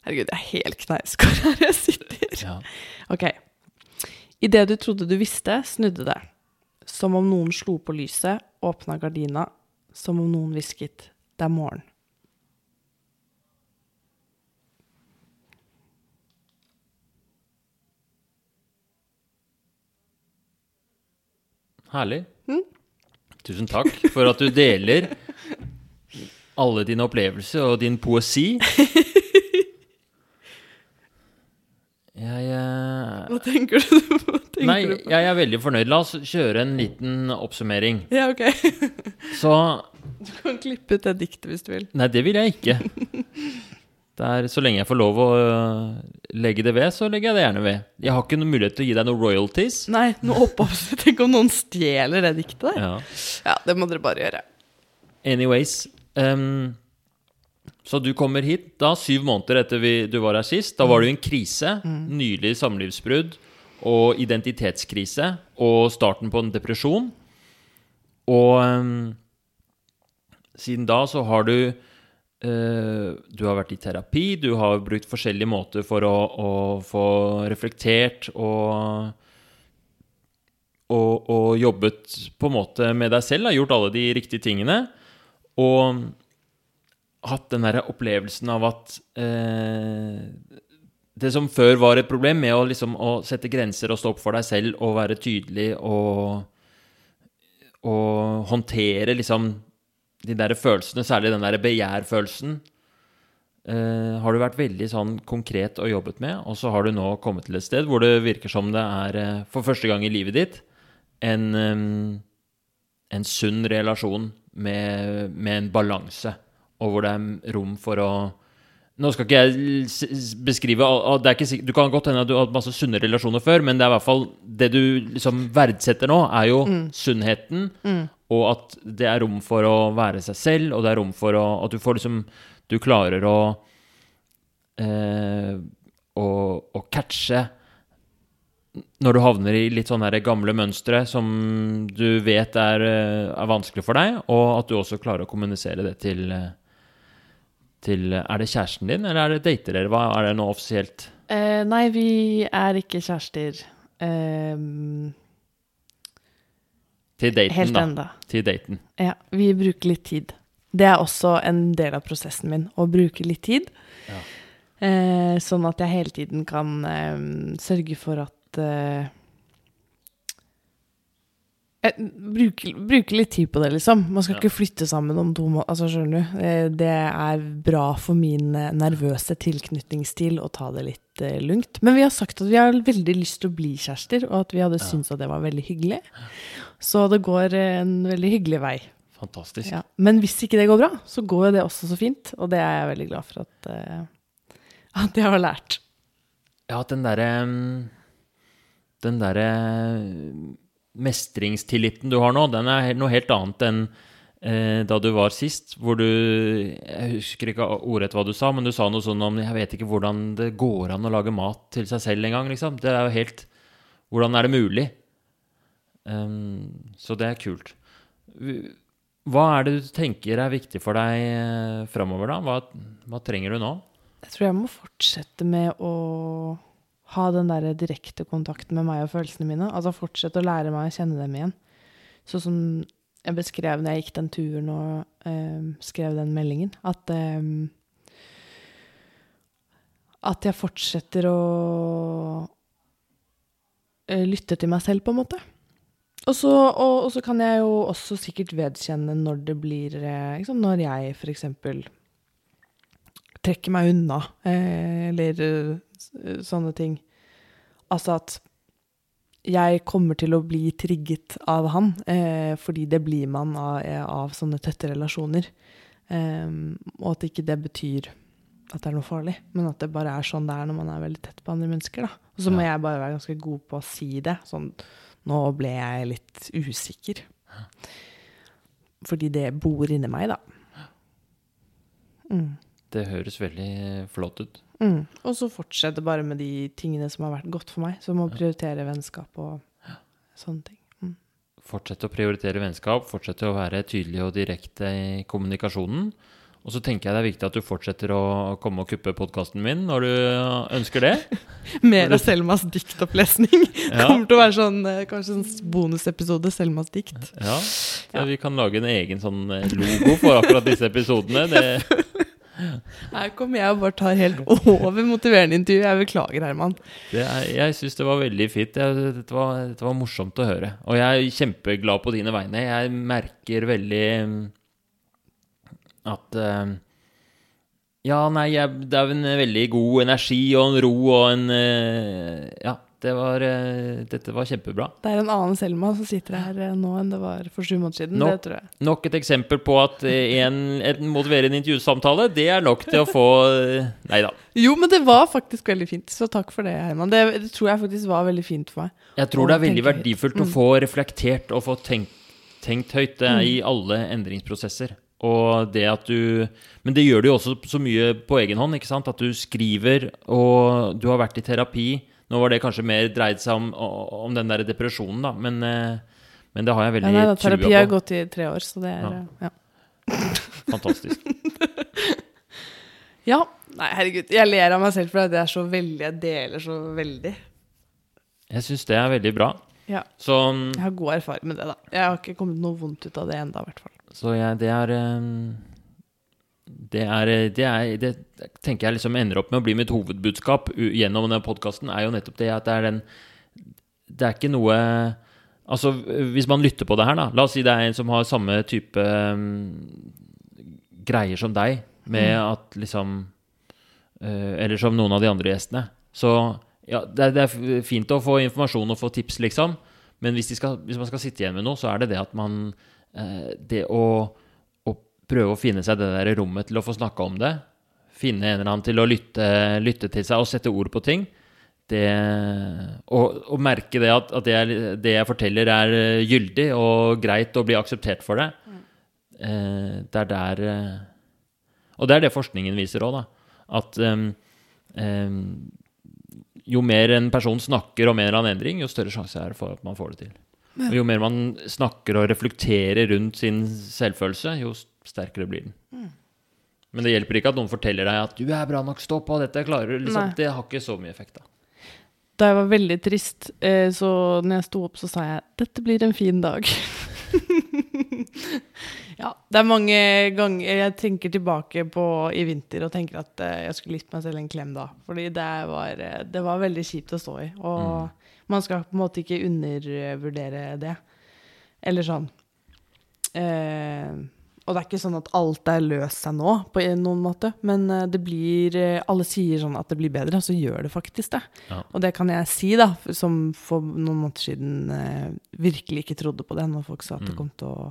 Herregud, jeg er helt kneiskår her jeg sitter. Ja. Ok. Idet du trodde du visste, snudde det. Som om noen slo på lyset, åpna gardina, som om noen hvisket 'det er morgen'. Herlig. Mm. Tusen takk for at du deler alle dine opplevelser og din poesi. Jeg eh, Hva tenker du, på? tenker Nei, du på? jeg er veldig fornøyd. La oss kjøre en liten oppsummering. Ja, ok. Så Du kan klippe ut det diktet hvis du vil. Nei, det vil jeg ikke. Det er, så lenge jeg får lov å øh, legge det ved, så legger jeg det gjerne ved. Jeg har ikke noen mulighet til å gi deg noen royalties. Nei, noe. Tenk om noen stjeler det diktet der. Ja. Ja, det må dere bare gjøre. Anyways Um, Så du kommer hit da syv måneder etter vi, du var her sist. Da var det jo en krise. Nylig samlivsbrudd og identitetskrise. Og starten på en depresjon. Og um, siden da så har du Du har vært i terapi, du har brukt forskjellige måter for å, å få reflektert og og, og jobbet på en måte med deg selv, har gjort alle de riktige tingene. Og hatt den derre opplevelsen av at eh, Det som før var et problem, med å liksom å sette grenser og stå opp for deg selv og være tydelig og, og håndtere liksom de der følelsene, særlig den der begjærfølelsen, eh, har du vært veldig sånn konkret og jobbet med. Og så har du nå kommet til et sted hvor det virker som det er, eh, for første gang i livet ditt, en, eh, en sunn relasjon med, med en balanse, og hvor det er rom for å Nå skal ikke jeg beskrive det er ikke, Du kan godt hende at du har hatt masse sunne relasjoner før, men det er i hvert fall det du liksom verdsetter nå, er jo sunnheten, og at det er rom for å være seg selv, og det er rom for å, at du får liksom Du klarer å eh, å, å catche når du havner i litt sånne gamle mønstre som du vet er, eh, er vanskelig for deg, og at du også klarer å kommunisere det til, eh, til Er det kjæresten din, eller er det dater dere? Hva er det nå offisielt? Eh, nei, vi er ikke kjærester eh, Til daten, helt da. enda. Til daten. Ja, vi bruker litt tid. Det er også en del av prosessen min, å bruke litt tid. Ja. Eh, sånn at jeg hele tiden kan eh, sørge for at eh, bruke, bruke litt tid på det, liksom. Man skal Ja. ikke flytte sammen om to måneder. Altså, skjønner du? Eh, det er bra for min eh, nervøse tilknytningsstil å ta det litt uh, lugnt. Men vi har sagt at vi har veldig lyst til å bli kjærester, og at vi hadde syntes at det var veldig hyggelig. Så det går eh, en veldig hyggelig vei. Fantastisk. Ja. Men hvis ikke det går bra, så går jo det også så fint, og det er jeg veldig glad for at, uh, at jeg har lært. Ja, at den derre Den derre mestringstilliten du har nå, den er noe helt annet enn eh, da du var sist, hvor du Jeg husker ikke ordrett hva du sa, men du sa noe sånn om Jeg vet ikke hvordan det går an å lage mat til seg selv engang, liksom. Det er jo helt Hvordan er det mulig? Um, så det er kult. Hva er det du tenker er viktig for deg eh, framover, da? Hva, hva trenger du nå? Jeg tror jeg må fortsette med å ha den der direkte kontakten med meg og følelsene mine. Altså fortsette å lære meg å kjenne dem igjen. Sånn som jeg beskrev når jeg gikk den turen og eh, skrev den meldingen, at eh, At jeg fortsetter å eh, lytte til meg selv, på en måte. Og så, og, og så kan jeg jo også sikkert vedkjenne når det blir liksom, Når jeg eksempel trekker meg unna, eh, eller sånne ting. Altså at jeg kommer til å bli trigget av han, eh, fordi det blir man av, eh, av sånne tette relasjoner. Eh, og at ikke det betyr at det er noe farlig, men at det bare er sånn det er når man er veldig tett på andre mennesker. Da. Og så må Ja. jeg bare være ganske god på å si det. Sånn, nå ble jeg litt usikker. Fordi det bor inni meg, da. Mm. Det høres veldig flott ut. Mm. Og så fortsette bare med de tingene som har vært godt for meg. Som å prioritere vennskap og sånne ting. Mm. Fortsette å prioritere vennskap, fortsette å være tydelig og direkte i kommunikasjonen. Og så tenker jeg det er viktig at du fortsetter å komme og kuppe podkasten min når du ønsker det. Mer av Selmas diktopplesning. Ja. Kommer til å være sånn, eh, kanskje en bonusepisode Selmas dikt. Ja, ja. Vi kan lage en egen sånn eh, logo for akkurat disse episodene. Det, Her kommer jeg og bare tar helt over motiverende intervju. Jeg beklager, Herman. er, jeg syns det var veldig fint. Dette, var, dette var morsomt å høre. Og jeg er kjempeglad på dine vegne. Jeg merker veldig mm, at eh, Ja, nei, jeg, det er en veldig god energi og en ro og en eh, Ja, det var eh, Dette var kjempebra. Det er en annen Selma som sitter her eh, nå enn det var for sju måneder siden. Nok, Det tror jeg. Nok et eksempel på at eh, en, en motiverende intervjusamtale, det er nok til å få Nei da. Jo, men det var faktisk veldig fint, så takk for det, Herman. Det, det tror jeg faktisk var veldig fint for meg. Jeg tror det er veldig verdifullt høyt. å Mm. få reflektert og få tenkt, tenkt høyt er i alle endringsprosesser. Og det at du Men det gjør du jo også så mye på egen hånd, ikke sant? At du skriver, og du har vært i terapi. Nå var det kanskje mer dreid seg om, om den der depresjonen, da, men, eh, men det har jeg Ja, veldig nei, på. terapi trua har gått i tre år, så det er Ja. eh, ja. Fantastisk. ja. Nei, herregud. Jeg ler av meg selv for det er så veldig Jeg deler så veldig. Jeg syns det er veldig bra. Ja. Så, Jeg har god erfaring med det, da. Jeg har ikke kommet noe vondt ut av det enda, i hvert fall. så jeg, det er eh, Det, er, det, er, det tenker jeg liksom ender opp med å bli mitt hovedbudskap gjennom denne podkasten, er jo nettopp det at det er den Det er ikke noe Altså, hvis man lytter på det her, da La oss si det er en som har samme type um, greier som deg, med at liksom uh, Eller som noen av de andre gjestene. Så ja, det er, det er fint å få informasjon og få tips, liksom. Men hvis, skal, hvis man skal sitte igjen med noe, så er det det at man uh, Det å prøve å finne seg det der rommet til å få snakke om det. Finne en eller annen til å lytte, lytte til seg og sette ord på ting. Det, og, og merke det at, at det, er, det jeg forteller, er eh, gyldig og greit og blir akseptert for det. Eh, det er der eh, Og det er det forskningen viser òg, da. At um, um, jo mer en person snakker om en eller annen endring, jo større sjanse er det for at man får det til. Og jo mer man snakker og reflekterer rundt sin selvfølelse, jo sterkere blir den. Men det hjelper ikke at noen forteller deg at 'du er bra nok, stå på, dette klarer du'. Liksom. Det har ikke så mye effekt, da. Da jeg var veldig trist, eh, så når jeg sto opp, så sa jeg 'dette blir en fin dag'. ja, det er mange ganger jeg tenker tilbake på i vinter og tenker at eh, jeg skulle gitt meg selv en klem da. Fordi det var, eh, det var veldig kjipt å stå i. Og man skal på en måte ikke undervurdere det. Eller sånn. Eh, og det er ikke sånn at alt er løst seg nå, på noen måte. Men eh, det blir eh, Alle sier sånn at det blir bedre, og så gjør det faktisk det. Ja. Og det kan jeg si, da, som for noen måneder siden eh, virkelig ikke trodde på det, når folk sa at det Mm. kom til å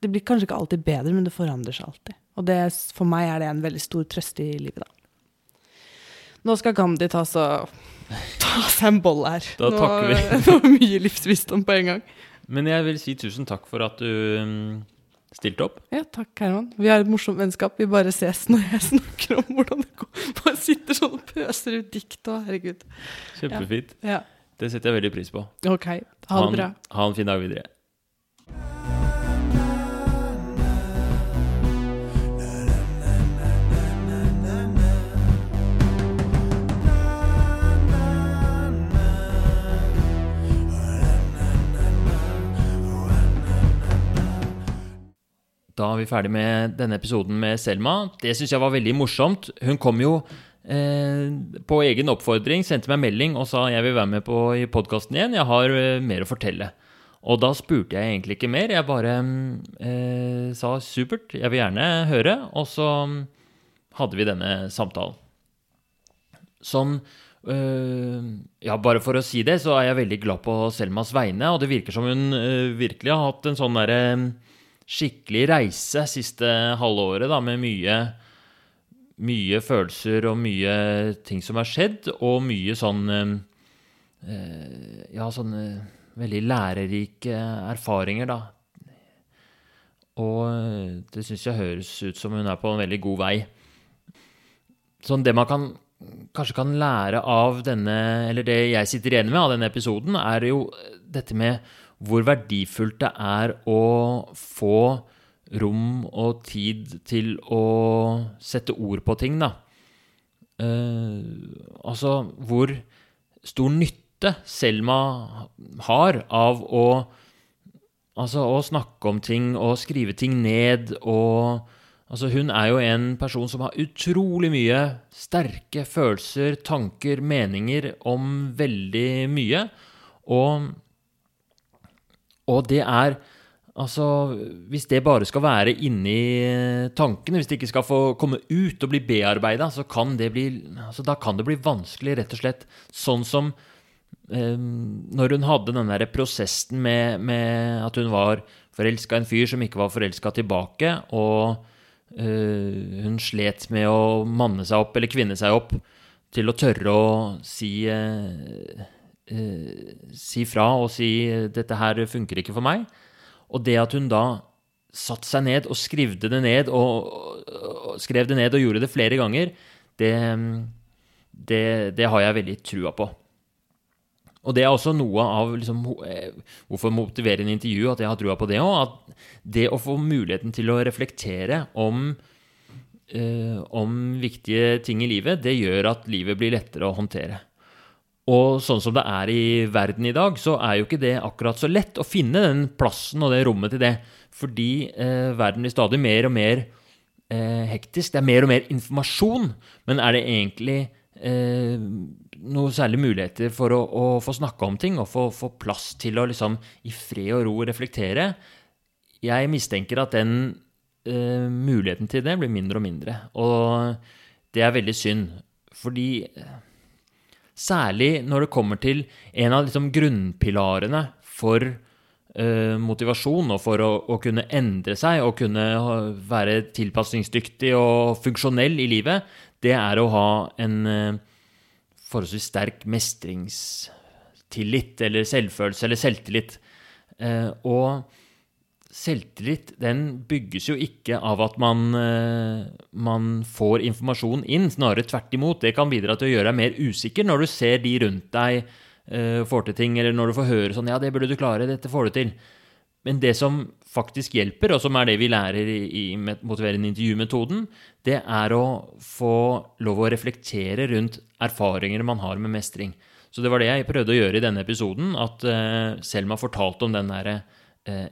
Det blir kanskje ikke alltid bedre, men det forandrer seg alltid. Og det, for meg er det en veldig stor trøst i livet, da. Nå skal Gandhi ta, så, ta seg en boll her. Da Nå, takker vi. Det var mye livsvisdom på en gang. Men jeg vil si tusen takk for at du mm, stilte opp. Ja, takk, Herman. Vi har et morsomt vennskap. Vi bare ses når jeg snakker om hvordan det går. Bare sitter sånn og pøser ut dikt og herregud. Kjempefint. Ja, Det setter jeg veldig pris på. ok. Ha det bra. ha en fin dag videre. Da er vi ferdig med denne episoden med Selma. Det syns jeg var veldig morsomt. Hun kom jo eh, på egen oppfordring, sendte meg melding og sa jeg vil være med på i podkasten igjen. Jeg har eh, mer å fortelle. Og da spurte jeg egentlig ikke mer. Jeg bare eh, sa supert, jeg vil gjerne høre. Og så mm, hadde vi denne samtalen. Som øh, Ja, bare for å si det, så er jeg veldig glad på Selmas vegne. Og det virker som hun øh, virkelig har hatt en sånn derre skikkelig reise siste halvåret, da, med mye mye følelser og mye ting som har skjedd, og mye sånn øh, Ja, sånne veldig lærerike erfaringer, da. Og øh, det syns jeg høres ut som hun er på en veldig god vei. Sånn det man kan kanskje kan lære av denne, eller det jeg sitter igjen med av denne episoden, er jo dette med hvor verdifullt det er å få rom og tid til å sette ord på ting, da. Eh, altså hvor stor nytte Selma har av å Altså å snakke om ting og skrive ting ned og Altså, hun er jo en person som har utrolig mye sterke følelser, tanker, meninger om veldig mye. Og, og det er Altså, hvis det bare skal være inni tankene, hvis det ikke skal få komme ut og bli bearbeida, så kan det bli altså, Da kan det bli vanskelig, rett og slett. Sånn som eh, når hun hadde den der prosessen med, med at hun var forelska i en fyr som ikke var forelska tilbake, og eh, hun slet med å manne seg opp, eller kvinne seg opp, til å tørre å si eh, eh, si fra og si 'dette her funker ikke for meg'. Og det at hun da satte seg ned og skrivde det ned, og, og skrev det ned og gjorde det flere ganger, det, det, det har jeg veldig trua på. Og det er også noe av liksom, eh, hvorfor motivere en intervju, at jeg har trua på det òg. At det å få muligheten til å reflektere om, eh, om viktige ting i livet, det gjør at livet blir lettere å håndtere. Og sånn som det er i verden i dag, så er jo ikke det akkurat så lett å finne den plassen og det rommet til det. Fordi eh, verden blir stadig mer og mer eh, hektisk. Det er mer og mer informasjon. Men er det egentlig eh, noen særlige muligheter for å, å, få snakke om ting og få, få plass til å liksom i fred og ro reflektere? Jeg mistenker at den eh, muligheten til det blir mindre og mindre. Og det er veldig synd. Fordi Særlig når det kommer til en av liksom grunnpilarene for uh, motivasjon og for å, å, kunne endre seg og kunne være tilpasningsdyktig og funksjonell i livet, det er å ha en uh, forholdsvis sterk mestringstillit eller selvfølelse eller selvtillit. Uh, og selvtillit den bygges jo ikke av at man, eh, man, får informasjon inn, snarere tvert imot. Det kan bidra til å gjøre deg mer usikker når du ser de rundt deg uh, får til ting, eller når du får høre sånn 'Ja, det burde du klare. Dette får du til'. Men det som faktisk hjelper, og som er det vi lærer i, i motiverende intervjumetoden, det er å få lov å reflektere rundt erfaringer man har med mestring. Så det var det jeg prøvde å gjøre i denne episoden. At uh, Selma fortalte om den derre Eh,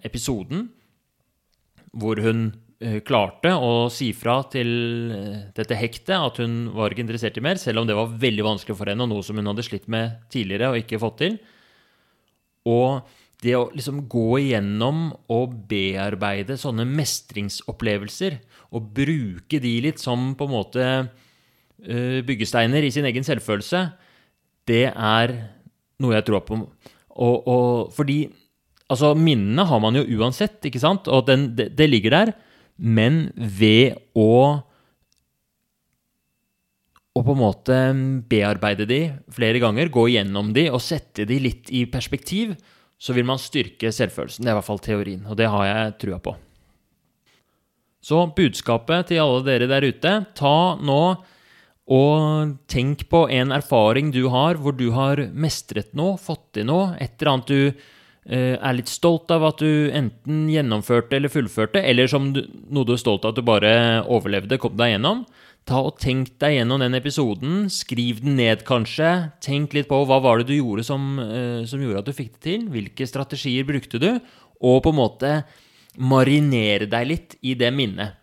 episoden hvor hun eh, klarte å si fra til eh, dette hektet at hun var ikke interessert i mer, selv om det var veldig vanskelig for henne, og noe som hun hadde slitt med tidligere og ikke fått til. Og det å liksom gå igjennom og bearbeide sånne mestringsopplevelser, og bruke de litt som på en måte byggesteiner i sin egen selvfølelse, det er noe jeg tror på. Og, og fordi Altså, minnene har man jo uansett, ikke sant? Og den, det, det, ligger der. Men ved å å på en måte bearbeide de flere ganger, gå gjennom de og sette de litt i perspektiv, så vil man styrke selvfølelsen. Det er i hvert fall teorien, og det har jeg trua på. Så budskapet til alle dere der ute ta nå og tenk på en erfaring du har hvor du har mestret noe, fått til noe, et eller annet du er litt stolt av at du enten gjennomførte eller fullførte, eller som du, noe du er stolt av at du bare overlevde, kom deg gjennom. Ta og Tenk deg gjennom den episoden. Skriv den ned, kanskje. Tenk litt på hva var det du gjorde som, uh, som gjorde at du fikk det til. Hvilke strategier brukte du? Og på en måte marinere deg litt i det minnet.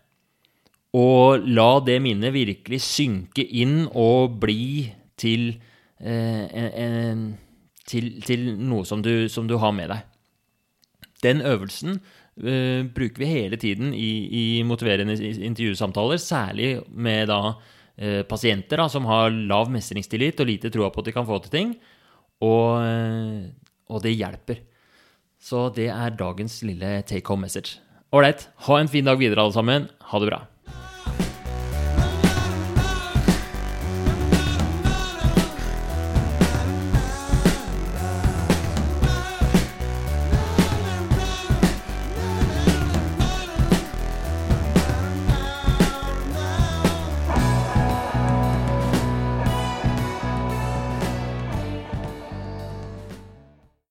Og la det minnet virkelig synke inn og bli til eh, en, en til, til noe som du, som du, har med deg. Den øvelsen uh, bruker vi hele tiden i, i, motiverende intervjusamtaler, særlig med da uh, pasienter da, som har lav mestringstillit og lite troa på at de kan få til ting. Og, uh, og det hjelper. Så det er dagens lille take home message. Ålreit. Ha en fin dag videre, alle sammen. Ha det bra.